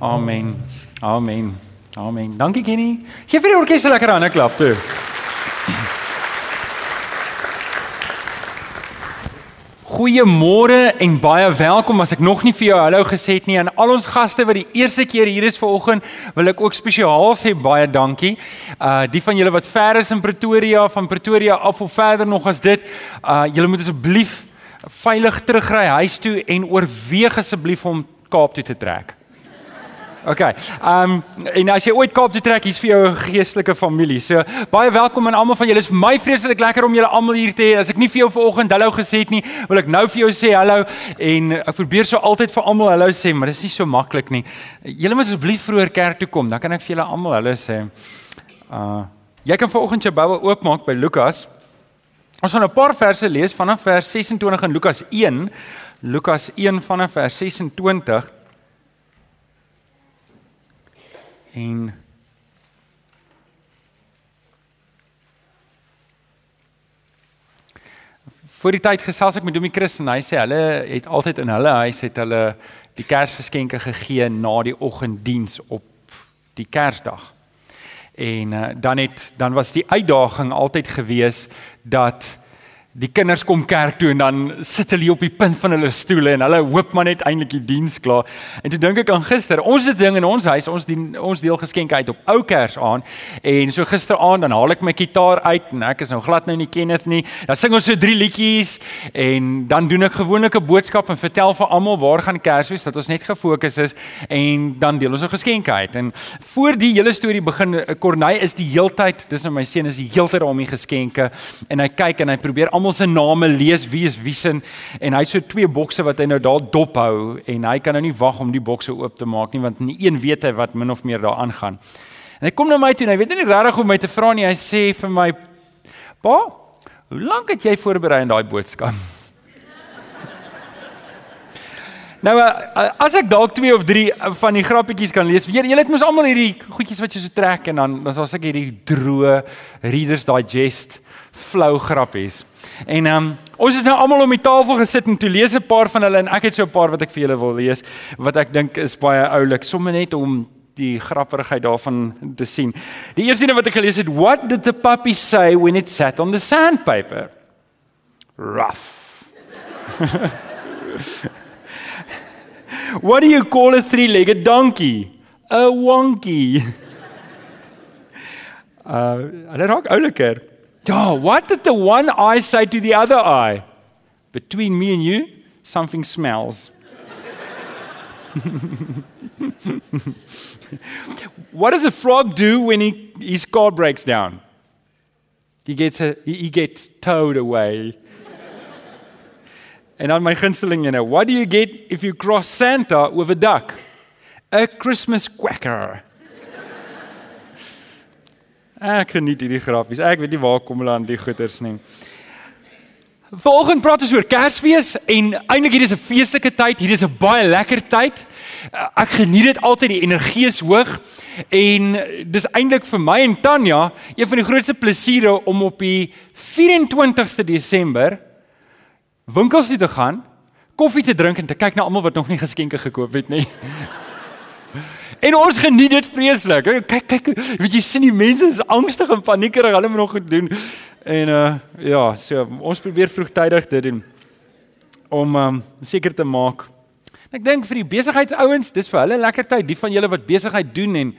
Amen. Amen. Amen. Dankie Kenny. Geef vir die orkes 'n lekker hande klap toe. Goeiemôre en baie welkom as ek nog nie vir jou hallo gesê het nie aan al ons gaste wat die eerste keer hier is vanoggend wil ek ook spesiaal sê baie dankie. Uh die van julle wat ver is in Pretoria van Pretoria af of verder nog as dit, uh julle moet asseblief veilig terugry huis toe en oorweeg asseblief om Kaap toe te trek. OK. Ehm um, en as jy ooit Kaap toe trek, hier's vir jou 'n geestelike familie. So baie welkom aan almal van julle. Dit is my vreeslik lekker om julle almal hier te hê. As ek nie vir jou vanoggend hallo gesê het nie, wil ek nou vir jou sê hallo en ek probeer so altyd vir almal hallo sê, maar dit is nie so maklik nie. Julle moet asseblief vroeër kerk toe kom, dan kan ek vir julle almal hallo sê. Uh jy kan vanoggend jou Bybel oopmaak by Lukas. Ons gaan 'n paar verse lees vanaf vers 26 in Lukas 1. Lukas 1 vanaf vers 26 en Voor die tyd gesels ek met Domie Chris en hy sê hulle het altyd in hulle huis het hulle die Kersgeskenke gegee na die oggenddiens op die Kersdag. En uh, dan het dan was die uitdaging altyd gewees dat die kinders kom kerk toe en dan sit hulle op die punt van hulle stoele en hulle hoop maar net eintlik die diens klaar. En toe dink ek aan gister, ons het ding in ons huis, ons dien ons deel geskenke uit op ou Kers aan en so gisteraand dan haal ek my kitaar uit en ek is nou glad nou nie Kenneth nie. Dan sing ons so drie liedjies en dan doen ek gewoonlik 'n boodskap en vertel vir almal waar gaan Kersfees dat ons net gefokus is en dan deel ons 'n geskenke uit. En voor die hele storie begin, Corneille is die heeltyd, dis nou my seun is die heeltyd om die geskenke en hy kyk en hy probeer almal almal se name lees wie is wie sin en hy het so twee bokse wat hy nou daar dop hou en hy kan nou nie wag om die bokse oop te maak nie want nie een weet hy wat min of meer daar aangaan. En hy kom na my toe en hy weet nie regtig hoe om my te vra nie. Hy sê vir my: "Pa, hoe lank het jy voorberei aan daai boodskap?" Nou as ek dalk twee of drie van die grappietjies kan lees. Weer, julle het mos almal hierdie goedjies wat jy so trek en dan dan as ek hierdie droë Readers Digest flou grappies. En ehm um, ons het nou almal om die tafel gesit en toe lees 'n paar van hulle en ek het so 'n paar wat ek vir julle wil lees wat ek dink is baie oulik, sommer net om die grappigheid daarvan te sien. Die eerste ding wat ek gelees het, what did the puppy say when it sat on the sandpaper? Rough. what do you call a three-legged donkey? A wonky. Uh, hulle raak ouliker. Ja, what did the one eye say to the other eye? Between me and you, something smells. what does a frog do when he, his car breaks down? He gets a, he gets towed away. and on my gunsteling, you know, what do you get if you cross Santa with a duck? A Christmas quacker. Ek geniet hierdie grappies. Ek weet nie waar kom hulle aan die goeters nie. Vanoggend praat ons oor Kersfees en eintlik hier is 'n feestelike tyd. Hier is 'n baie lekker tyd. Ek geniet dit altyd. Die energie is hoog en dis eintlik vir my en Tanya een van die grootste plesiere om op die 24ste Desember winkels toe te gaan, koffie te drink en te kyk na almal wat nog nie geskenke gekoop het nie. En ons geniet dit vreeslik. Kyk kyk, weet jy sien die mense is angstig en paniekerig, hulle moet nog goed doen. En uh ja, so ons probeer vroegtydig dit doen om um seker te maak. Ek dink vir die besigheidsouens, dis vir hulle lekker tyd, die van julle wat besigheid doen en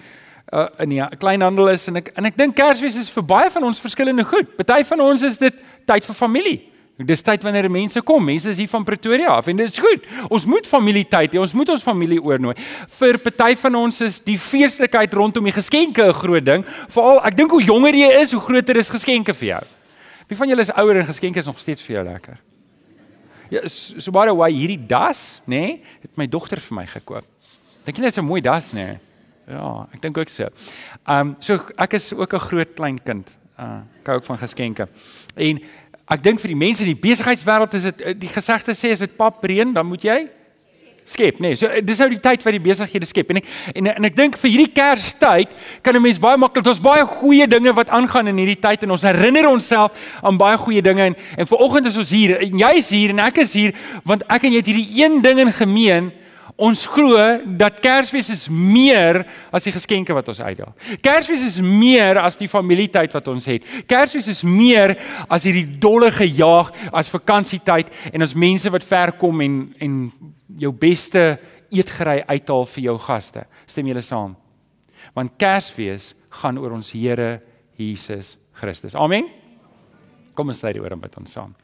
uh in die kleinhandel is en ek en ek dink Kersfees is vir baie van ons verskillende goed. Party van ons is dit tyd vir familie. Dis tyd wanneer mense kom. Mense is hier van Pretoria af en dit is goed. Ons moet familietyd hê. Ons moet ons familie oornooi. Vir party van ons is die feeslikheid rondom die geskenke 'n groot ding. Veral ek dink hoe jonger jy is, hoe groter is geskenke vir jou. Wie van julle is ouer en geskenke is nog steeds vir jou lekker? Ja, so baie why hierdie das, nê, nee, het my dogter vir my gekoop. Dink jy dit is 'n mooi das, nê? Nee? Ja, ek dink ook so. Ehm um, so ek is ook 'n groot klein kind. Uh, ek hou ook van geskenke. En Ek dink vir die mense in die besigheidswêreld is dit eh, die gesegde sê as dit pap reën, dan moet jy skep, nê. Nee, so eh, dis nou die tyd wat die besighede skep en ek en, en ek dink vir hierdie Kerstyd kan 'n mens baie maklik ons baie goeie dinge wat aangaan in hierdie tyd en ons herinner onsself aan baie goeie dinge en en vanoggend is ons hier en jy is hier en ek is hier want ek en jy het hierdie een ding in gemeen Ons glo dat Kersfees is meer as die geskenke wat ons uitdeel. Kersfees is meer as die familietyd wat ons het. Kersfees is meer as hierdie dolle gejaag as vakansietyd en as mense wat ver kom en en jou beste eetgery uithaal vir jou gaste. Stem julle saam? Want Kersfees gaan oor ons Here Jesus Christus. Amen. Kom ons sê dit oor hom met ons saam.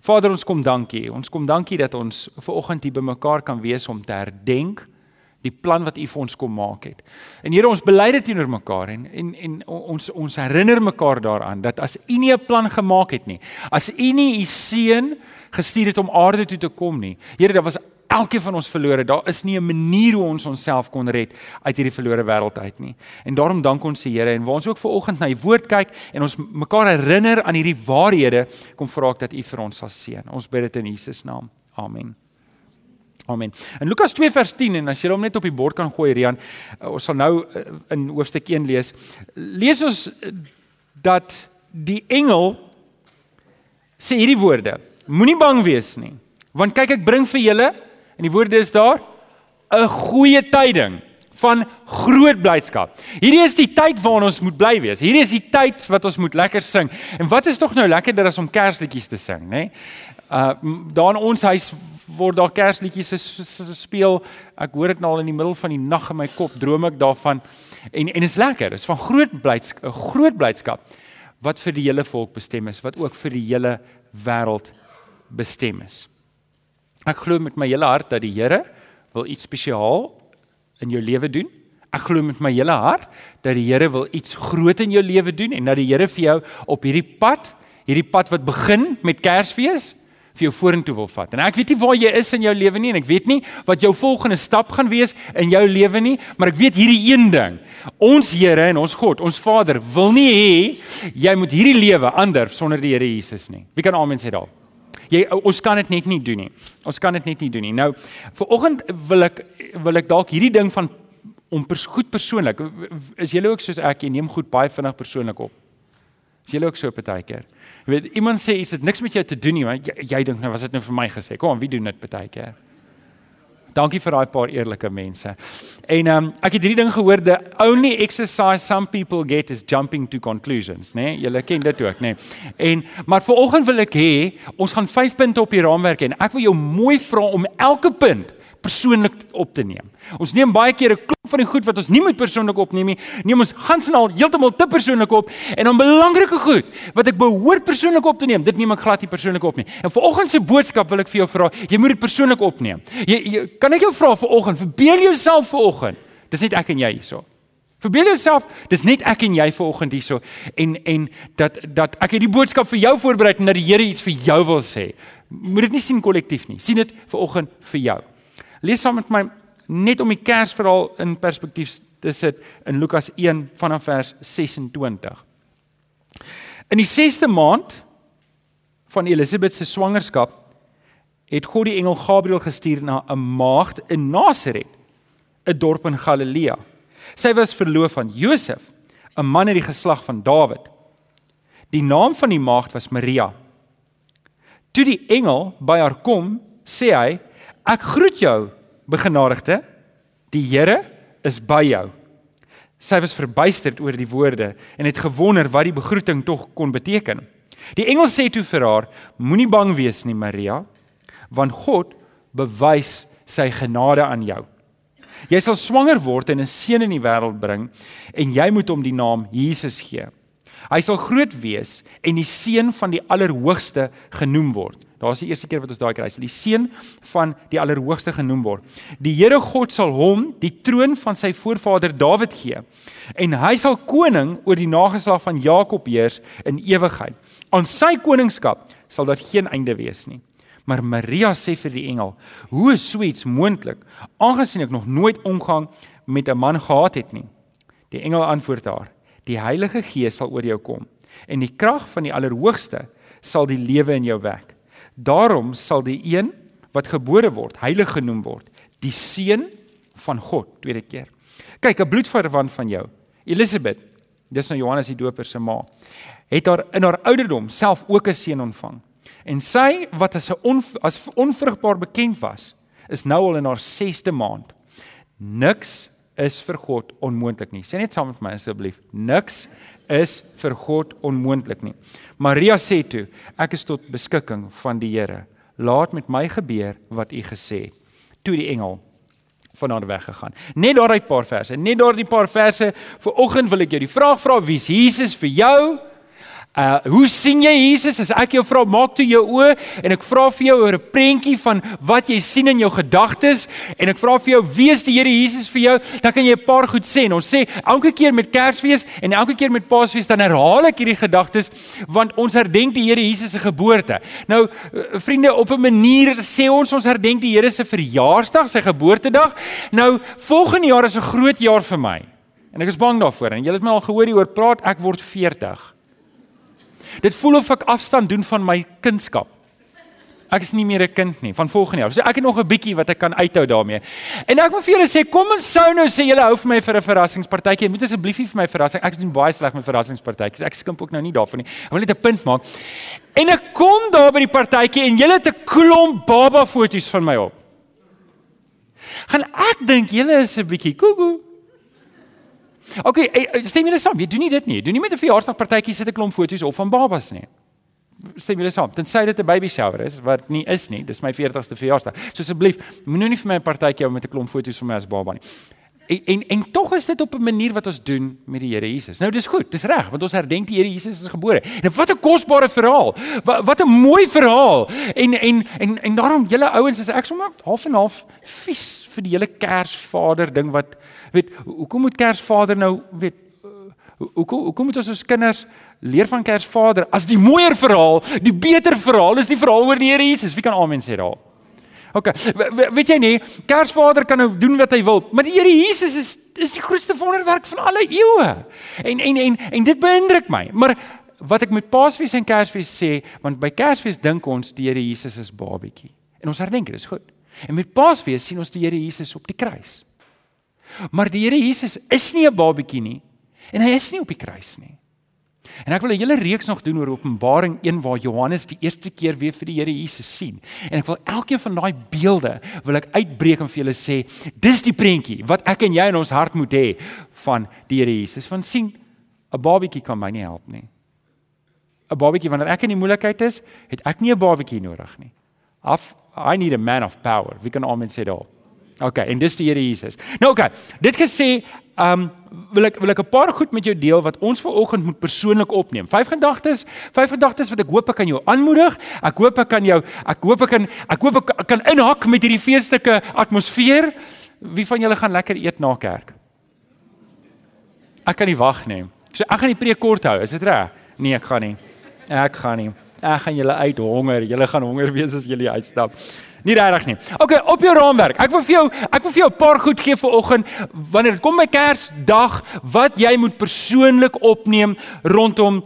Vader, ons kom dankie. Ons kom dankie dat ons ver oggend hier bymekaar kan wees om te herdenk die plan wat U vir ons kom maak het. En Here, ons bely dit teenoor mekaar en en en ons ons herinner mekaar daaraan dat as U nie 'n plan gemaak het nie, as U nie U seun gestuur het om aarde toe te kom nie. Here, daar was elkeen van ons verlore. Daar is nie 'n manier hoe ons onsself kon red uit hierdie verlore wêreld uit nie. En daarom dank ons die Here en waar ons ook ver oggend na die woord kyk en ons mekaar herinner aan hierdie waarhede, kom vra ek dat U vir ons sal seën. Ons bid dit in Jesus naam. Amen. Amen. In Lukas 2 vers 10 en as jy hom net op die bord kan gooi Rian, uh, ons sal nou uh, in hoofstuk 1 lees. Lees ons uh, dat die engel sê hierdie woorde: Moenie bang wees nie, want kyk ek bring vir julle En die woorde is daar 'n goeie tyding van groot blydskap. Hierdie is die tyd waarin ons moet bly wees. Hierdie is die tyd wat ons moet lekker sing. En wat is tog nou lekkerder as om kersliedjies te sing, nê? Nee? Uh daar in ons huis word daar kersliedjies gespeel. Ek hoor dit nou al in die middel van die nag in my kop, droom ek daarvan. En en is lekker. Dit is van groot blydskap, 'n groot blydskap wat vir die hele volk bestem is, wat ook vir die hele wêreld bestem is. Ek glo met my hele hart dat die Here wil iets spesiaal in jou lewe doen. Ek glo met my hele hart dat die Here wil iets groot in jou lewe doen en dat die Here vir jou op hierdie pad, hierdie pad wat begin met Kersfees, vir jou vorentoe wil vat. En ek weet nie waar jy is in jou lewe nie en ek weet nie wat jou volgende stap gaan wees in jou lewe nie, maar ek weet hierdie een ding. Ons Here en ons God, ons Vader wil nie hê jy moet hierdie lewe ander sonder die Here Jesus nie. Wie kan amen sê daar? Jy ons kan dit net nie doen nie. Ons kan dit net nie doen nie. Nou, vir oggend wil ek wil ek dalk hierdie ding van om pers goed persoonlik is julle ook soos ek, jy neem goed baie vinnig persoonlik op. Is julle ook so partykeer? Jy weet, iemand sê is dit niks met jou te doen nie, want jy, jy dink nou was dit nou vir my gesê. Kom wie doen dit partykeer? Dankie vir daai paar eerlike mense. En ehm um, ek het hierdie ding gehoor the only exercise some people get is jumping to conclusions, né? Nee? Julle ken dit ook, né? Nee? En maar vanoggend wil ek hê ons gaan 5 punte op die raamwerk en ek wil jou mooi vra om elke punt persoonlik op te neem. Ons neem baie keer 'n klomp van die goed wat ons nie moet persoonlik opneem nie, neem ons gans en al heeltemal te persoonlik op en dan belangrike goed wat ek behoort persoonlik op te neem, dit neem ek glad nie persoonlik op nie. En vanoggend se boodskap wil ek vir jou vra, jy moet dit persoonlik opneem. Jy, jy kan ek jou vra vanoggend, verbeel jouself vanoggend. Dis net ek en jy hierso. Verbeel jouself, dis net ek en jy vanoggend hierso en en dat dat ek hierdie boodskap vir jou voorberei en dat die Here iets vir jou wil sê. Moet dit nie sien kollektief nie. sien dit vanoggend vir jou. Lees saam met my net om die Kersverhaal in perspektief te sit in Lukas 1 vanaf vers 26. In die 6ste maand van Elisabet se swangerskap het God die engel Gabriël gestuur na 'n maagd in Nasaret, 'n dorp in Galilea. Sy was verloof aan Josef, 'n man uit die geslag van Dawid. Die naam van die maagd was Maria. Toe die engel by haar kom, sê hy: Ek groet jou, begenadigde. Die Here is by jou. Sy was verbuisterd oor die woorde en het gewonder wat die begroeting tog kon beteken. Die engel sê toe vir haar: Moenie bang wees nie, Maria, want God bewys sy genade aan jou. Jy sal swanger word en 'n seun in die wêreld bring en jy moet hom die naam Jesus gee. Hy sal groot wees en die seun van die Allerhoogste genoem word. Daar's die eerste keer wat ons daai kry. Hy sal die seun van die Allerhoogste genoem word. Die Here God sal hom die troon van sy voorvader Dawid gee en hy sal koning oor die nageslag van Jakob heers in ewigheid. Aan sy koningskap sal daar geen einde wees nie. Maar Maria sê vir die engel: "Hoe is so iets moontlik, aangesien ek nog nooit omgang met 'n man gehad het nie?" Die engel antwoord haar: "Die Heilige Gees sal oor jou kom en die krag van die Allerhoogste sal die lewe in jou wek. Daarom sal die een wat gebore word heilig genoem word, die seun van God, tweede keer. Kyk, 'n bloedverwant van jou, Elisabeth, dis nou Johannes die Doper se ma, het haar in haar ouderdom self ook 'n seun ontvang. En sy wat as 'n on, as onvrugbaar bekend was, is nou al in haar 6de maand. Niks is vir God onmoontlik nie. Sê net saam met my asseblief. Niks is vir God onmoontlik nie. Maria sê toe: Ek is tot beskikking van die Here. Laat met my gebeur wat u gesê het. Toe die engel van haar weggegaan. Net daardie paar verse. Net daardie paar verse. Vir oggend wil ek jou die vraag vra: Wie's Jesus vir jou? Uh hoe sien jy Jesus? As ek jou vra, maak toe jou oë en ek vra vir jou oor 'n prentjie van wat jy sien in jou gedagtes en ek vra vir jou, wie is die Here Jesus vir jou? Dan kan jy 'n paar goed sê. En ons sê elke keer met Kersfees en elke keer met Paasfees dan herhaal ek hierdie gedagtes want ons herdenk die Here Jesus se geboorte. Nou uh, vriende, op 'n manier sê ons ons herdenk die Here se verjaarsdag, sy geboortedag. Nou volgende jaar is 'n groot jaar vir my. En ek is bang daarvoor. En julle het my al gehoor hieroor praat, ek word 40. Dit voel of ek afstand doen van my kindskap. Ek is nie meer 'n kind nie van volgende jaar. So ek het nog 'n bietjie wat ek kan uithou daarmee. En ek wil vir julle sê kom ons sou nou sê julle hou vir my vir 'n verrassingspartytjie. Moet asseblief nie vir my verrassing. Ek doen baie sleg met verrassingspartytjies. Ek skimp ook nou nie daarvan nie. Ek wil net 'n punt maak. En ek kom daar by die partytjie en julle het 'n klomp baba foto's van my op. Gaan ek dink julle is 'n bietjie koekoe. OK, stem julle saam? Jy doen nie dit nie. Doen nie met 'n verjaarsdagpartytjie sit 'n klomp foto's op van babas nie. Stem julle saam? Tensy dit 'n baby shower is wat nie is nie. Dis my 40ste verjaarsdag. So asseblief, moenie nie vir my 'n partytjie hou met 'n klomp foto's van my as baba nie. En en, en tog is dit op 'n manier wat ons doen met die Here Jesus. Nou dis goed, dis reg, want ons herdenk die Here Jesus is gebore. En wat 'n kosbare verhaal. Wat wat 'n mooi verhaal. En en en en daarom julle ouens is ek sommer half en half vies vir die hele Kersvader ding wat weet hoekom moet Kersvader nou weet hoekom hoekom moet ons ons kinders leer van Kersvader as die mooier verhaal, die beter verhaal is die verhaal oor die Here Jesus. Wie kan amen sê daar? OK. Weet jy nie, Kersvader kan nou doen wat hy wil, maar die Here Jesus is is die grootste wonderwerk van alle eeue. En en en en dit beïndruk my. Maar wat ek met Paasfees en Kersfees sê, want by Kersfees dink ons die Here Jesus is babietjie. En ons herdenk dit, is goed. En met Paasfees sien ons die Here Jesus op die kruis. Maar die Here Jesus is nie 'n babietjie nie en hy is nie op die kruis nie. En ek wil 'n hele reeks nog doen oor Openbaring 1 waar Johannes die eerste keer weer vir die Here Jesus sien. En ek wil elkeen van daai beelde wil ek uitbreek en vir julle sê, dis die prentjie wat ek en jy in ons hart moet hê van die Here Jesus. Want sien, 'n babietjie kan my nie help nie. 'n Babietjie wanneer ek in die moeilikheid is, het ek nie 'n babietjie nodig nie. Af I need a man of power. Wie kan almal sê daar? OK, en dis die Here Jesus. Nou OK, dit gesê, um, wil ek wil ek 'n paar goed met jou deel wat ons ver oggend moet persoonlik opneem. Vyf gedagtes, vyf gedagtes wat ek hoop ek kan jou aanmoedig. Ek hoop ek kan jou ek hoop ek kan ek hoop ek kan inhak met hierdie feestelike atmosfeer. Wie van julle gaan lekker eet na kerk? Ek kan nie wag nie. So ek gaan die preek kort hou, is dit reg? Nee, ek gaan nie. Ek gaan nie. Ek gaan julle uithonger. Julle gaan honger wees as julle uitstap. Nie regtig nie. Okay, op jou raamwerk. Ek wil vir jou ek wil vir jou 'n paar goed gee vir oggend wanneer dit kom by Kersdag wat jy moet persoonlik opneem rondom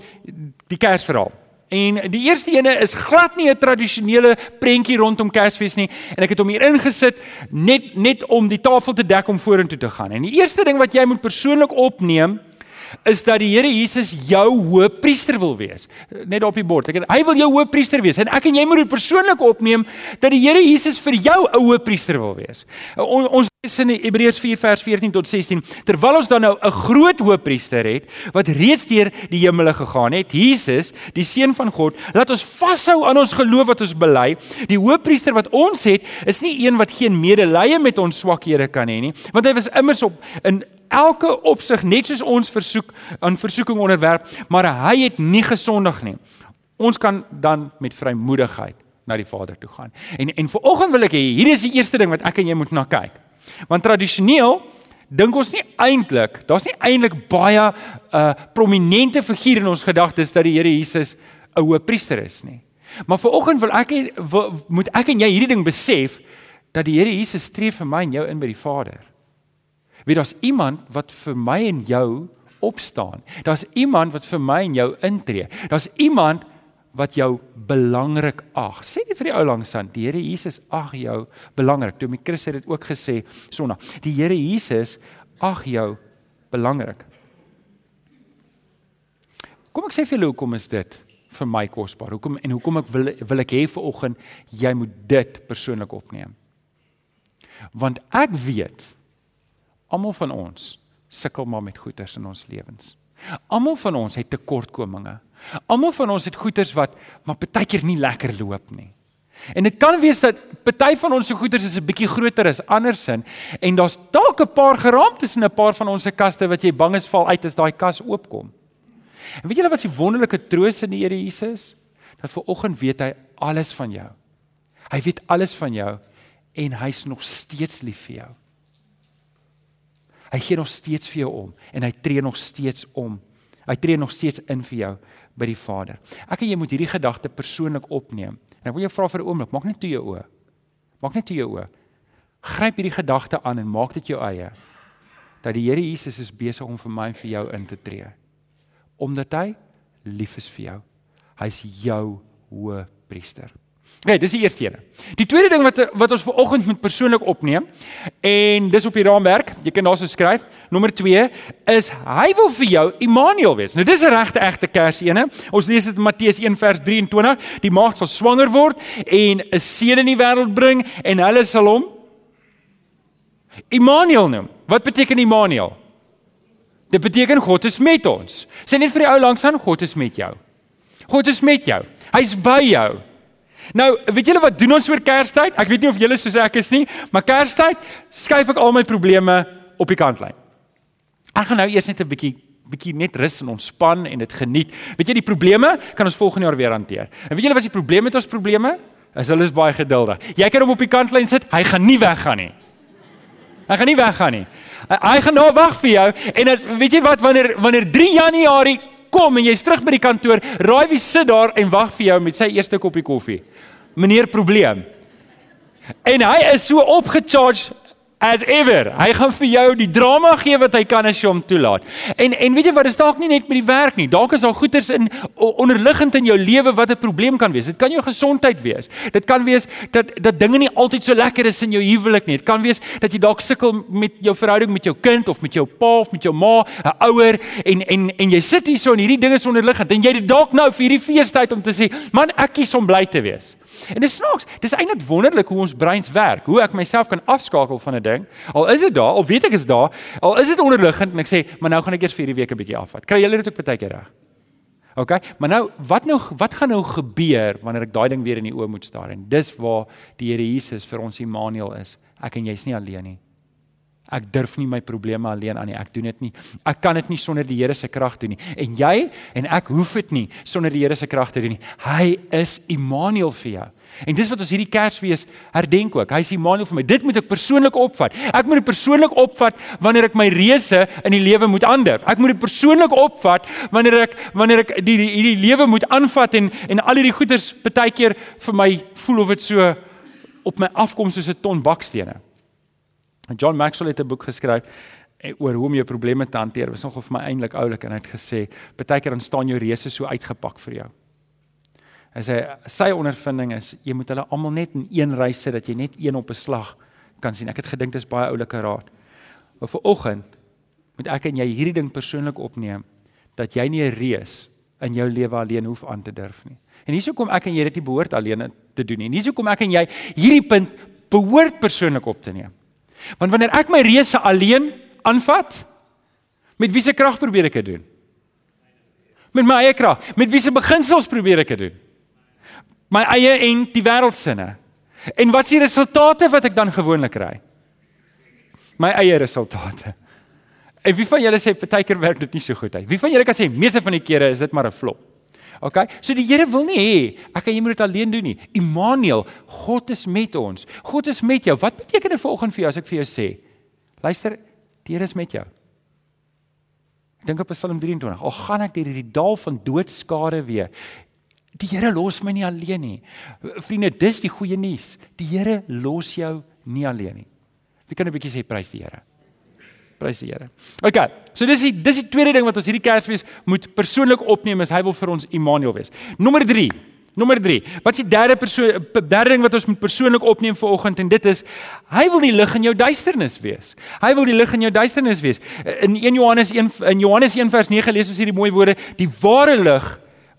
die Kersverhaal. En die eerste ene is glad nie 'n tradisionele prentjie rondom Kersfees nie en ek het hom hier ingesit net net om die tafel te dek om vorentoe te gaan. En die eerste ding wat jy moet persoonlik opneem is dat die Here Jesus jou hoëpriester wil wees. Net op die bord. Ek hy wil jou hoëpriester wees en ek en jy moet dit persoonlik opneem dat die Here Jesus vir jou 'n hoëpriester wil wees. On, ons lees in Hebreërs 4 vers 14 tot 16 terwyl ons dan nou 'n groot hoëpriester het wat reeds deur die hemele gegaan het, Jesus, die seun van God, laat ons vashou aan ons geloof wat ons bely. Die hoëpriester wat ons het, is nie een wat geen medelee met ons swakhede kan hê nie, want hy was immers op in elke opsig net soos ons versoek aan versoeking onderwerp, maar hy het nie gesondig nie. Ons kan dan met vrymoedigheid na die Vader toe gaan. En en vanoggend wil ek hê hier is die eerste ding wat ek en jy moet na kyk. Want tradisioneel dink ons nie eintlik, daar's nie eintlik baie 'n uh, prominente figuur in ons gedagtes dat die Here Jesus 'n hoëpriester is nie. Maar vanoggend wil ek wil, moet ek en jy hierdie ding besef dat die Here Jesus streef vir my en jou in by die Vader. Weet daar's iemand wat vir my en jou opstaan. Daar's iemand wat vir my en jou intree. Daar's iemand wat jou belangrik ag. Sê dit vir die ou langs aan. Die Here Jesus ag jou belangrik. Toe my Chris het dit ook gesê Sondag. Die Here Jesus ag jou belangrik. Kom ek sê vir julle hoekom is dit vir my kosbaar? Hoekom en hoekom ek wil wil ek hê vir oggend jy moet dit persoonlik opneem. Want ek weet almal van ons sukkel maar met goeters in ons lewens. Almal van ons het tekortkominge. Almal van ons het goeters wat maar baie keer nie lekker loop nie. En dit kan wees dat party van ons se goederes is 'n bietjie groter as andersin en daar's dalk 'n paar geraamtes in 'n paar van ons se kaste wat jy bang is val uit as daai kas oopkom. En weet julle wat die wonderlike troos in die Here Jesus? Dat vir oggend weet hy alles van jou. Hy weet alles van jou en hy's nog steeds lief vir jou. Hy gee nog steeds vir jou om en hy tree nog steeds om. Hy tree nog steeds in vir jou by die Vader. Ek en jy moet hierdie gedagte persoonlik opneem. En ek wil jou vra vir 'n oomblik, maak net toe jou oë. Maak net toe jou oë. Gryp hierdie gedagte aan en maak dit jou eie. Dat die Here Jesus is besig om vir my en vir jou in te tree. Omdat hy lief is vir jou. Hy's jou hoë priester. Okay, dis die eerste een. Die tweede ding wat wat ons ver oggend moet persoonlik opneem en dis op die raamwerk, jy kan daarso skryf. Nommer 2 is hy wil vir jou Immanuel wees. Nou dis 'n regte egte Kersene. Ons lees dit in Matteus 1 vers 23. Die maagd sal swanger word en 'n seun in die wêreld bring en hulle sal hom Immanuel noem. Wat beteken Immanuel? Dit beteken God is met ons. Sê net vir die ou langs aan, God is met jou. God is met jou. Hy's by jou. Nou, weet julle wat doen ons oor Kerstyd? Ek weet nie of julle soos ek is nie, maar Kerstyd skuif ek al my probleme op die kantlyn. Ek gaan nou eers net 'n bietjie bietjie net rus en ontspan en dit geniet. Weet jy die probleme kan ons volgende jaar weer hanteer. En weet julle wat is die probleem met ons probleme? Is hulle is baie geduldig. Jy kan hom op die kantlyn sit, hy gaan nie weggaan nie. Hy gaan nie weggaan nie. Hy gaan nou wag vir jou en het, weet jy wat wanneer wanneer 3 Januarie kom en jy's terug by die kantoor, raai wie sit daar en wag vir jou met sy eerste koppie koffie? Meneer probleem. En hy is so opgecharge as ever. Hy gaan vir jou die drama gee wat hy kan as jy hom toelaat. En en weet jy wat, dit is dalk nie net met die werk nie. Dalk is daar goeters in onderliggend in jou lewe wat 'n probleem kan wees. Dit kan jou gesondheid wees. Dit kan wees dat dat dinge nie altyd so lekker is in jou huwelik nie. Dit kan wees dat jy dalk sukkel met jou verhouding met jou kind of met jou pa of met jou ma, 'n ouer en en en jy sit hier so en hierdie dinge is onderliggend en jy dalk nou vir hierdie feestyd om te sê, "Man, ek kies om bly te wees." En dit snaaks, dis eintlik wonderlik hoe ons breins werk, hoe ek myself kan afskakel van 'n ding. Al is dit daar, al weet ek is daar, al is dit onderliggend en ek sê, maar nou gaan ek eers vir hierdie week 'n bietjie afvat. Kry julle dit ook baie keer reg? OK, maar nou wat nou wat gaan nou gebeur wanneer ek daai ding weer in die oë moet staar en dis waar die Here Jesus vir ons Immanuel is. Ek en jy's nie alleen nie. Ek durf nie my probleme alleen aan nie. Ek doen dit nie. Ek kan dit nie sonder die Here se krag doen nie. En jy en ek hoef dit nie sonder die Here se krag te doen nie. Hy is Immanuel vir jou. En dis wat ons hierdie Kersfees herdenk ook. Hy is Immanuel vir my. Dit moet ek persoonlik opvat. Ek moet dit persoonlik opvat wanneer ek my reëse in die lewe moet ander. Ek moet dit persoonlik opvat wanneer ek wanneer ek die hierdie lewe moet aanvat en en al hierdie goeders baie keer vir my voel of dit so op my afkom soos 'n ton bakstene. John Maxwell het 'n boek geskryf eh, oor hoe om jou probleme te hanteer. Dit was nogal vir my eintlik oulik en hy het gesê, keer dan staan jou reëse so uitgepak vir jou. Hy sê sy ondervinding is jy moet hulle almal net in een ry sit dat jy net een op 'n slag kan sien. Ek het gedink dis baie oulike raad. Maar vir oggend moet ek en jy hierdie ding persoonlik opneem dat jy nie 'n reus in jou lewe alleen hoef aan te durf nie. En hierso kom ek en jy dit nie behoort alleen te doen nie. En hierso kom ek en jy hierdie punt behoort persoonlik op te neem. Want wanneer ek my reuse alleen aanvat, met wie se krag probeer ek dit doen? Met my eie krag. Met wie se beginsels probeer ek dit doen? My eie en die wêreldsinne. En wat is die resultate wat ek dan gewoonlik kry? My eie resultate. En wie van julle sê partykeer werk dit nie so goed uit? Wie van julle kan sê meeste van die kere is dit maar 'n flop? OK. So die Here wil nie hê ek en jy moet dit alleen doen nie. Immanuel, God is met ons. God is met jou. Wat beteken dit volgens vir jou as ek vir jou sê? Luister, die Here is met jou. Ek dink op Psalm 23. Al gaan ek deur hierdie dal van doodskade weer. Die Here los my nie alleen nie. Vriende, dis die goeie nuus. Die Here los jou nie alleen nie. Wie kan 'n bietjie sê prys die Here? Prys die Here. OK. So dis die dis die tweede ding wat ons hierdie Kersfees moet persoonlik opneem is hy wil vir ons Immanuel wees. Nommer 3. Nommer 3. Wat is die derde persoon derde ding wat ons moet persoonlik opneem vir oggend en dit is hy wil die lig in jou duisternis wees. Hy wil die lig in jou duisternis wees. In 1 Johannes 1 in Johannes 1 vers 9 lees ons hierdie mooi woorde, die ware lig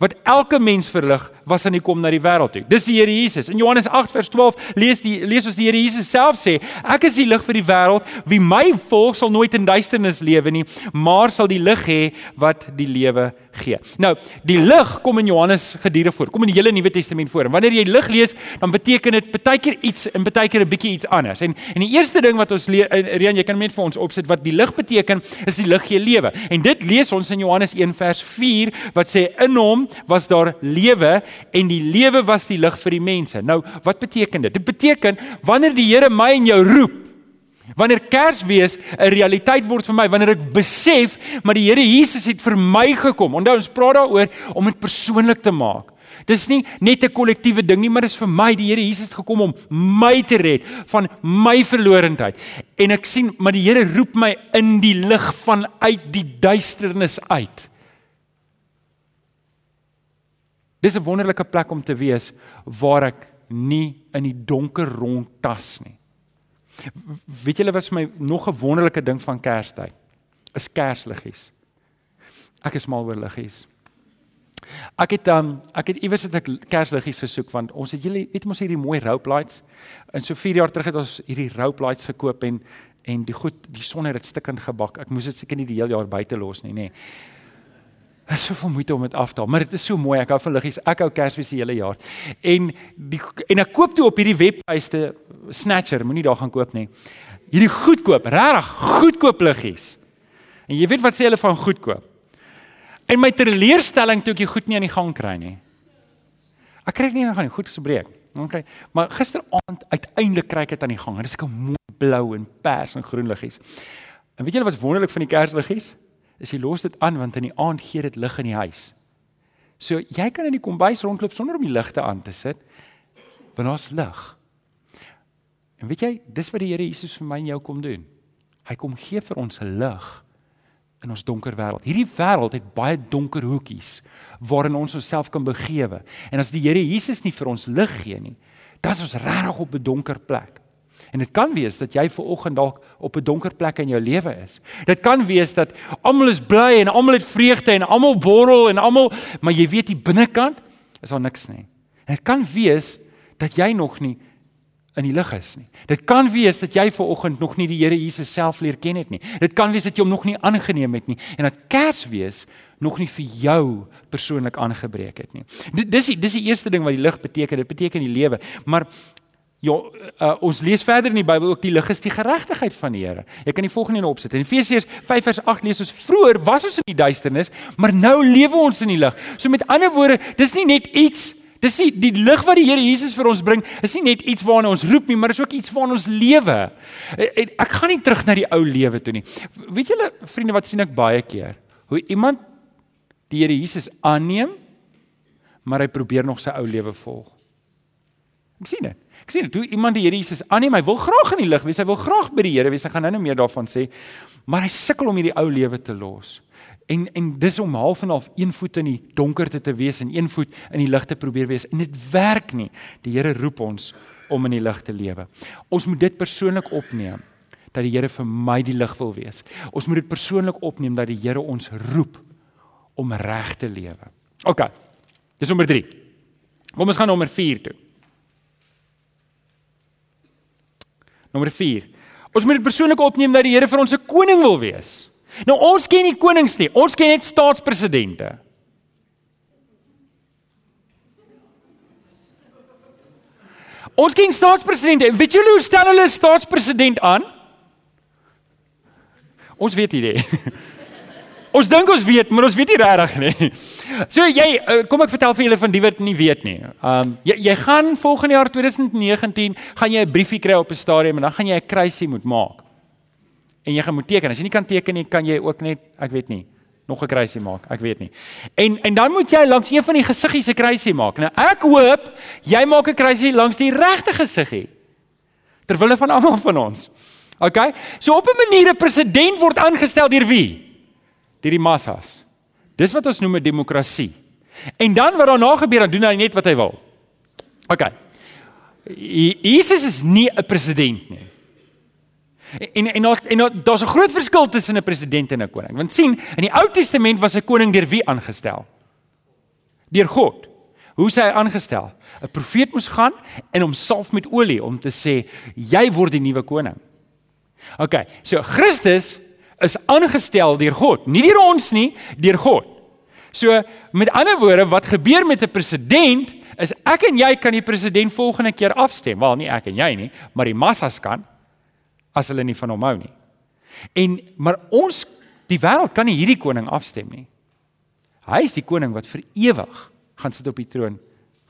wat elke mens verlig was aan die kom na die wêreld toe. Dis die Here Jesus. In Johannes 8 vers 12 lees die lees ons die Here Jesus self sê, ek is die lig vir die wêreld. Wie my volg sal nooit in duisternis lewe nie, maar sal die lig hê wat die lewe gee. Nou, die lig kom in Johannes gedurig voor. Kom in die hele Nuwe Testament voor. En wanneer jy lig lees, dan beteken dit baie keer iets en baie keer 'n bietjie iets anders. En en die eerste ding wat ons leer Rian, jy kan net vir ons opsit wat die lig beteken, is die lig gee lewe. En dit lees ons in Johannes 1 vers 4 wat sê in hom was daar lewe en die lewe was die lig vir die mense. Nou, wat beteken dit? Dit beteken wanneer die Here my en jou roep, wanneer Kersfees 'n realiteit word vir my, wanneer ek besef maar die Here Jesus het vir my gekom. Onthou ons praat daaroor om dit persoonlik te maak. Dis nie net 'n kollektiewe ding nie, maar dis vir my die Here Jesus het gekom om my te red van my verlorendheid. En ek sien maar die Here roep my in die lig van uit die duisternis uit. Dis 'n wonderlike plek om te wees waar ek nie in die donker rondtas nie. Weet julle wat vir my nog 'n wonderlike ding van Kerstyd is Kersliggies. Ek is mal oor liggies. Ek het um ek het iewers het ek Kersliggies gesoek want ons het julle weet mos hierdie mooi rope lights. In so 4 jaar terug het ons hierdie rope lights gekoop en en die goed die son het dit stikkend gebak. Ek moes dit seker nie die hele jaar buite los nie, nê. Nee. Dit is so veel moeite om dit af te haal, maar dit is so mooi. Ek hou van liggies. Ek hou Kersfees die hele jaar. En die en ek koop toe op hierdie webtuiste Snatcher, moenie daar gaan koop nie. Hierdie goedkoop, regtig goedkoop liggies. En jy weet wat sê hulle van goedkoop? En my teleurstelling toe ek die goed nie aan die gang kry nie. Ek kry dit nie aan die gang nie, goed gespreek. OK. Maar gisteraand uiteindelik kry ek dit aan die gang. Dit is 'n mooi blou en pers en groen liggies. En weet julle wat's wonderlik van die Kersliggies? Is jy los dit aan want in die aand gee dit lig in die huis. So jy kan in die kombuis rondloop sonder om die ligte aan te sit want daar's lig. En weet jy, dis wat die Here Jesus vir my en jou kom doen. Hy kom gee vir ons 'n lig in ons donker wêreld. Hierdie wêreld het baie donker hoekies waarin ons onsself kan begewe. En as die Here Jesus nie vir ons lig gee nie, dan is ons regtig op 'n donker plek. En dit kan wees dat jy ver oggend dalk op 'n donker plek in jou lewe is. Dit kan wees dat almal is bly en almal het vreugde en almal borrel en almal, maar jy weet die binnekant is daar niks nie. En dit kan wees dat jy nog nie in die lig is nie. Dit kan wees dat jy ver oggend nog nie die Here Jesus self leer ken het nie. Dit kan wees dat jy hom nog nie aangeneem het nie en dat Kersfees nog nie vir jou persoonlik aangebreek het nie. Dis dis die eerste ding wat die lig beteken. Dit beteken die lewe. Maar Ja, uh, ons lees verder in die Bybel ook die lig is die geregtigheid van die Here. Jy kan die volgende in opsit. In Efesiërs 5 vers 8 lees ons: "Vroer was ons in die duisternis, maar nou lewe ons in die lig." So met ander woorde, dis nie net iets Dis nie die lig wat die Here Jesus vir ons bring, is nie net iets waarna ons roep nie, maar is ook iets waarna ons lewe. Ek, ek gaan nie terug na die ou lewe toe nie. Weet julle, vriende, wat sien ek baie keer? Hoe iemand die Here Jesus aanneem, maar hy probeer nog sy ou lewe volg. Ek sien dit. Ek sien dit. Hoe iemand die Here Jesus aanneem, hy wil graag in die lig wees, hy wil graag by die Here wees. Ek gaan nou-nou meer daarvan sê. Maar hy sukkel om hierdie ou lewe te los. En en dis om half en half een voet in die donkerte te wees en een voet in die lig te probeer wees. En dit werk nie. Die Here roep ons om in die lig te lewe. Ons moet dit persoonlik opneem dat die Here vir my die lig wil wees. Ons moet dit persoonlik opneem dat die Here ons roep om reg te lewe. OK. Dis nommer 3. Kom ons gaan nommer 4 toe. Nommer 4. Ons moet dit persoonlik opneem dat die Here vir ons 'n koning wil wees. Nou ons ken nie konings nie. Ons ken net staatspresidente. Ons ken staatspresidente. Weet julle hoe stel hulle 'n staatspresident aan? Ons weet nie. Ons dink ons weet, maar ons weet nie regtig nie. So jy eh, kom ek vertel vir julle van die wat nie weet nie. Um jy jy gaan volgende jaar 2019 gaan jy 'n briefie kry op 'n stadium en dan gaan jy 'n kruisie moet maak. En jy gaan moet teken. As jy nie kan teken nie, kan jy ook net ek weet nie nog 'n kruisie maak. Ek weet nie. En en dan moet jy langs een van die gesiggies 'n kruisie maak. Nou ek hoop jy maak 'n kruisie langs die regte gesiggie. Terwille van almal van ons. OK? So op 'n manier 'n president word aangestel deur wie? Deur die massas. Dis wat ons noem 'n demokrasie. En dan wat daarna gebeur, dan doen hy net wat hy wil. OK. Jesus is nie 'n president nie. En en daar's en daar's 'n groot verskil tussen 'n president en 'n koning. Want sien, in die Ou Testament was 'n koning deur wie aangestel? deur God. Hoe sy aangestel? 'n Profeet moes gaan en hom salf met olie om te sê jy word die nuwe koning. OK, so Christus is aangestel deur God, nie deur ons nie, deur God. So met ander woorde, wat gebeur met 'n president is ek en jy kan die president volgende keer afstem. Wel, nie ek en jy nie, maar die massas kan as hulle nie van hom hou nie. En maar ons die wêreld kan nie hierdie koning afstem nie. Hy is die koning wat vir ewig gaan sit op die troon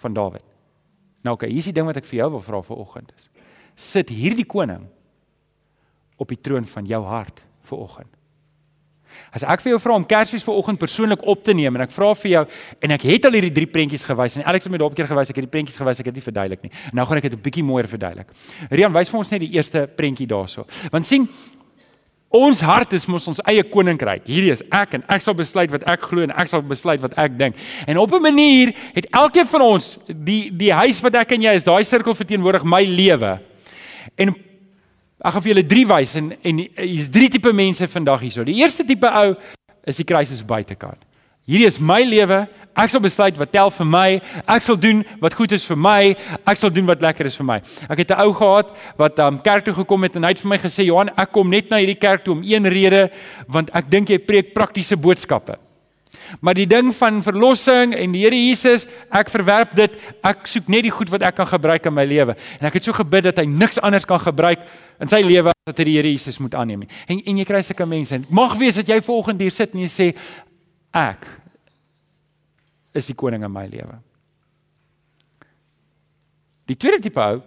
van Dawid. Nou okay, hier is die ding wat ek vir jou wil vra vanoggend is. Sit hierdie koning op die troon van jou hart vanoggend. As ek vir jou vra om Kersfees vanoggend persoonlik op te neem en ek vra vir jou en ek het al hierdie drie prentjies gewys en Alex het my daarop keer gewys ek het die prentjies gewys ek het dit verduidelik nie. Nou gaan ek dit 'n bietjie mooier verduidelik. Rian wys vir ons net die eerste prentjie daarso. Want sien ons hart is mos ons eie koninkryk. Hierdie is ek en ek sal besluit wat ek glo en ek sal besluit wat ek dink. En op 'n manier het elkeen van ons die die huis wat ek en jy is, daai sirkel verteenwoordig my lewe. En Ek gaan vir julle drie wys en en hier's drie tipe mense vandag hierso. Die eerste tipe ou is die krisis buitekant. Hierdie is my lewe. Ek sal besluit wat tel vir my. Ek sal doen wat goed is vir my. Ek sal doen wat lekker is vir my. Ek het 'n ou gehad wat um kerk toe gekom het en hy het vir my gesê Johan, ek kom net na hierdie kerk toe om een rede want ek dink jy preek praktiese boodskappe. Maar die ding van verlossing en die Here Jesus, ek verwerp dit. Ek soek net die goed wat ek kan gebruik in my lewe. En ek het so gebid dat hy niks anders kan gebruik in sy lewe as dat hy die Here Jesus moet aanneem nie. En en jy kry sulke mense. Mag wees dat jy volgende hier sit en jy sê ek is die koning in my lewe. Die tweede tipe ou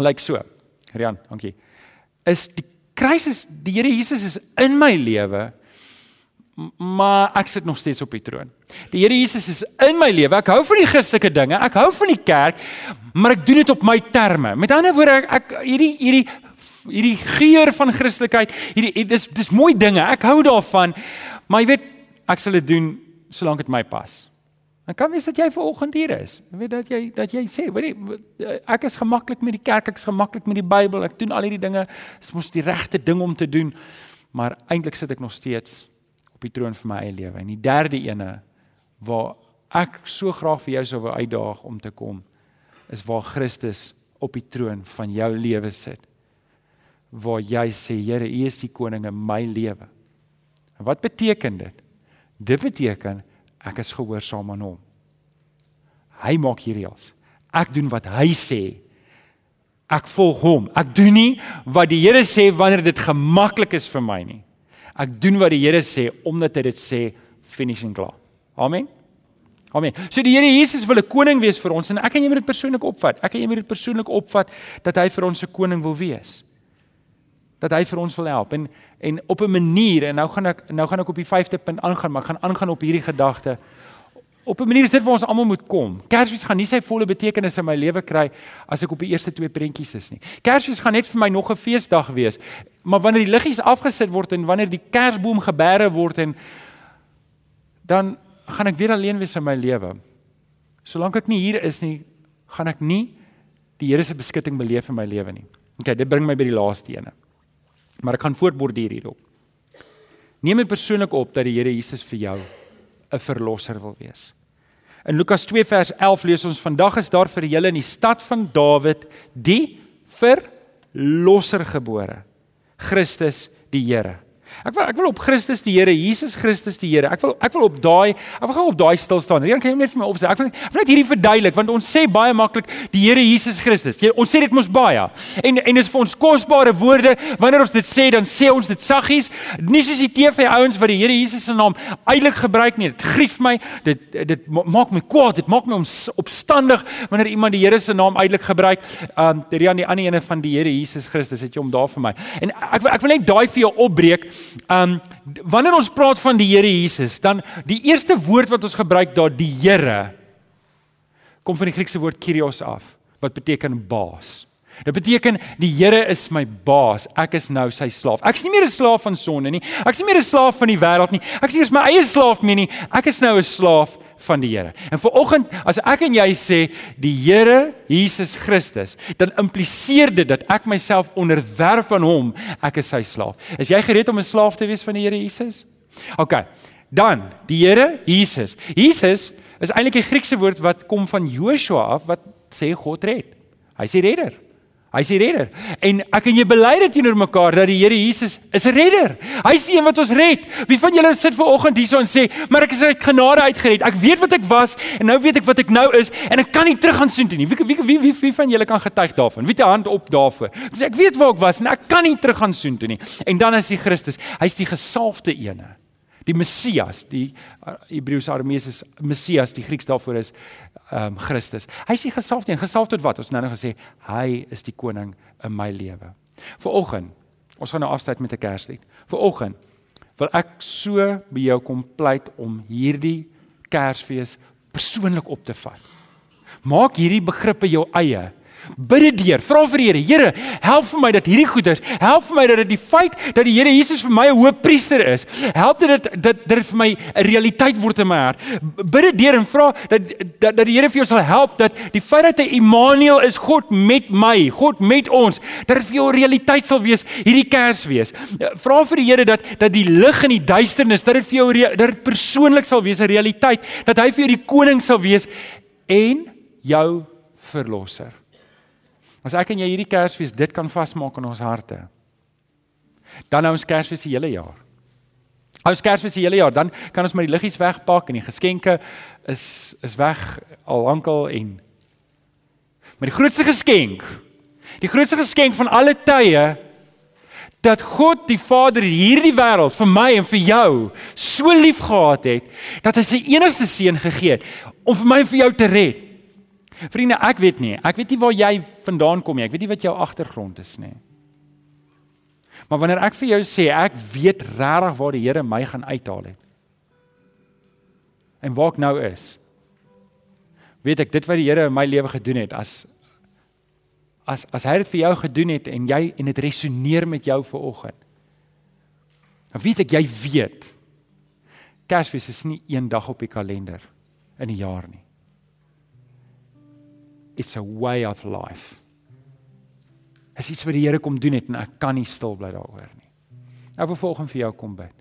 lyk like so. Rian, dankie. Is die krisis die Here Jesus is in my lewe maar ek sit nog steeds op die troon. Die Here Jesus is in my lewe. Ek hou van die Christelike dinge. Ek hou van die kerk, maar ek doen dit op my terme. Met ander woorde, ek, ek hierdie hierdie hierdie geur van Christelikheid, hierdie dis dis mooi dinge. Ek hou daarvan. Maar jy weet, ek sal dit doen solank dit my pas. Dan kan wees dat jy vanoggend hier is. Jy weet dat jy dat jy sê, weet jy, ek is gemaklik met die kerk, ek is gemaklik met die Bybel. Ek doen al hierdie dinge. Dit is mos die regte ding om te doen. Maar eintlik sit ek nog steeds op die troon van my eie lewe. En die derde ene waar ek so graag vir jou sou wou uitdaag om te kom is waar Christus op die troon van jou lewe sit. Waar jy sê Here, U is die koning in my lewe. En wat beteken dit? Dit beteken ek is gehoorsaam aan hom. Hy maak hier reëls. Ek doen wat hy sê. Ek volg hom. Ek doen nie wat die Here sê wanneer dit gemaklik is vir my nie. Ek doen wat die Here sê omdat hy dit sê finishing klaar. Amen. Amen. So die Here Jesus wil 'n koning wees vir ons en ek en jy moet dit persoonlik opvat. Ek en jy moet dit persoonlik opvat dat hy vir ons 'n koning wil wees. Dat hy vir ons wil help en en op 'n manier en nou gaan ek nou gaan ek op die 5de punt aangaan, maar ek gaan aangaan op hierdie gedagte op 'n manier is dit waar ons almal moet kom. Kersfees gaan nie sy volle betekenis in my lewe kry as ek op die eerste twee prentjies is nie. Kersfees gaan net vir my nog 'n feesdag wees. Maar wanneer die liggies afgesit word en wanneer die kersboom geberre word en dan gaan ek weer alleen wees in my lewe. Solank ek nie hier is nie, gaan ek nie die Here se beskutting beleef in my lewe nie. Okay, dit bring my by die laaste ene. Maar ek gaan voortborduur hierop. Neem dit persoonlik op dat die Here Jesus vir jou 'n verlosser wil wees. In Lukas 2 vers 11 lees ons vandag is daar vir julle in die stad van Dawid die verlosser gebore. Christus die Here. Ek wil ek wil op Christus die Here, Jesus Christus die Here. Ek wil ek wil op daai ek wil op daai stil staan. Reen kan jy net vir my opsê. Ek wil ek wil net hierdie verduidelik want ons sê baie maklik die Here Jesus Christus. Jy, ons sê dit mos baie. En en dis vir ons kosbare woorde. Wanneer ons dit sê, dan sê ons dit saggies. Nie soos die TV ouens wat die Here Jesus se naam uitelik gebruik nie. Dit grief my. Dit dit maak my kwaad. Dit maak my opstandig wanneer iemand die Here se naam uitelik gebruik. Um dit is aan die ander ene van die Here Jesus Christus. Het jy hom daar vir my. En ek ek wil net daai vir jou opbreek. Um wanneer ons praat van die Here Jesus, dan die eerste woord wat ons gebruik daar die Here kom van die Griekse woord kyrios af wat beteken baas. Dit beteken die Here is my baas. Ek is nou sy slaaf. Ek is nie meer 'n slaaf van sonde nie. Ek is nie meer 'n slaaf van die wêreld nie. Ek is nie eens my eie slaaf meer nie. Ek is nou 'n slaaf van die Here. En vir oggend as ek en jy sê die Here Jesus Christus, dan impliseer dit dat ek myself onderwerp aan hom, ek is sy slaaf. Is jy gereed om 'n slaaf te wees van die Here Jesus? OK. Dan die Here Jesus. Jesus is eintlik 'n Griekse woord wat kom van Joshua af wat sê God red. Hy sê redder. Hy sê redder. En ek en jy bely dit teenoor mekaar dat die Here Jesus is 'n redder. Hy is die een wat ons red. Wie van julle sit ver oggend hierso en sê, "Maar ek is uit genade uitgered. Ek weet wat ek was en nou weet ek wat ek nou is en ek kan nie terug gaan soontoe nie." Wie wie wie wie, wie van julle kan getuig daarvan? Wie 'n hand op daarvoor? Sê ek weet waar ek was en ek kan nie terug gaan soontoe nie. En dan is die Christus, hy's die gesalfde ene die Messias, die uh, Hebreëse Arameese Messias, die Grieks daarvoor is ehm um, Christus. Hy is die gesalfde een, gesalf tot wat? Ons nou nou gesê hy is die koning in my lewe. Viroggend, ons gaan nou afsluit met 'n Kerslied. Viroggend wil ek so by jou kom pleit om hierdie Kersfees persoonlik op te vat. Maak hierdie begrippe jou eie. Bid dit deur. Vra vir die Here, Here, help vir my dat hierdie goeders, help vir my dat dit die feit dat die Here Jesus vir my 'n hoëpriester is, help dit dat dat dit vir my 'n realiteit word in my hart. Bid dit deur en vra dat dat dat die Here vir jou sal help dat die feit dat hy Immanuel is, God met my, God met ons, dat dit vir jou 'n realiteit sal wees hierdie Kersfees. Vra vir die Here dat dat die lig in die duisternis, dat dit vir jou dat dit persoonlik sal wees 'n realiteit, dat hy vir jou die koning sal wees en jou verlosser. As ek en jy hierdie Kersfees dit kan vasmaak in ons harte. Dan nou ons Kersfees die hele jaar. Ons Kersfees die hele jaar, dan kan ons maar die liggies wegpak en die geskenke is is weg al lankal en Maar die grootste geskenk, die grootste geskenk van alle tye dat God die Vader hierdie wêreld vir my en vir jou so lief gehad het dat hy sy enigste seun gegee het om vir my en vir jou te red. Vriende, ek weet nie. Ek weet nie waar jy vandaan kom nie. Ek weet nie wat jou agtergrond is nie. Maar wanneer ek vir jou sê ek weet regtig waar die Here my gaan uithaal het. En waar ek nou is. Weet ek dit wat die Here in my lewe gedoen het as as as hy dit vir jou gedoen het en jy en dit resoneer met jou ver oggend. Dan weet ek jy weet. Kersfees is nie een dag op die kalender in 'n jaar nie it's a way of life. Is iets wat die Here kom doen het en ek kan nie stil bly daaroor nie. Ek wil volgens vir jou kom bid.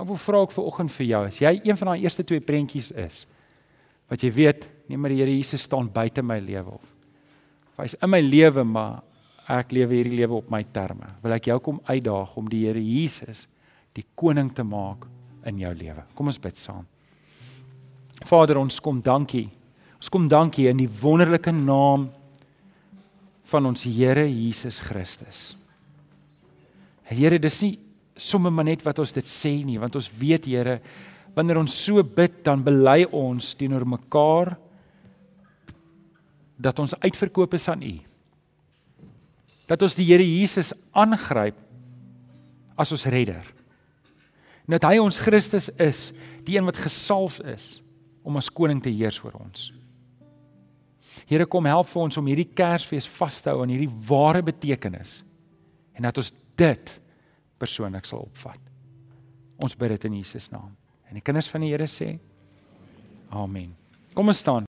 Ek wil vra ek vanoggend vir jou, as jy een van daai eerste twee prentjies is wat jy weet, nee maar die Here Jesus staan buite my lewe of hy's in my lewe maar ek lewe hierdie lewe op my terme. Wil ek jou kom uitdaag om die Here Jesus die koning te maak in jou lewe. Kom ons bid saam. Vader, ons kom dankie Ons kom dankie in die wonderlike naam van ons Here Jesus Christus. Here, dis nie sommer maar net wat ons dit sê nie, want ons weet Here, wanneer ons so bid, dan bely ons teenoor mekaar dat ons uitverkoop is aan U. Dat ons die Here Jesus aangryp as ons redder. En dat hy ons Christus is, die een wat gesalf is om as koning te heers oor ons. Here kom help vir ons om hierdie Kersfees vas te hou aan hierdie ware betekenis en dat ons dit persoonlik sal opvat. Ons bid dit in Jesus naam. En die kinders van die Here sê: Amen. Kom ons staan.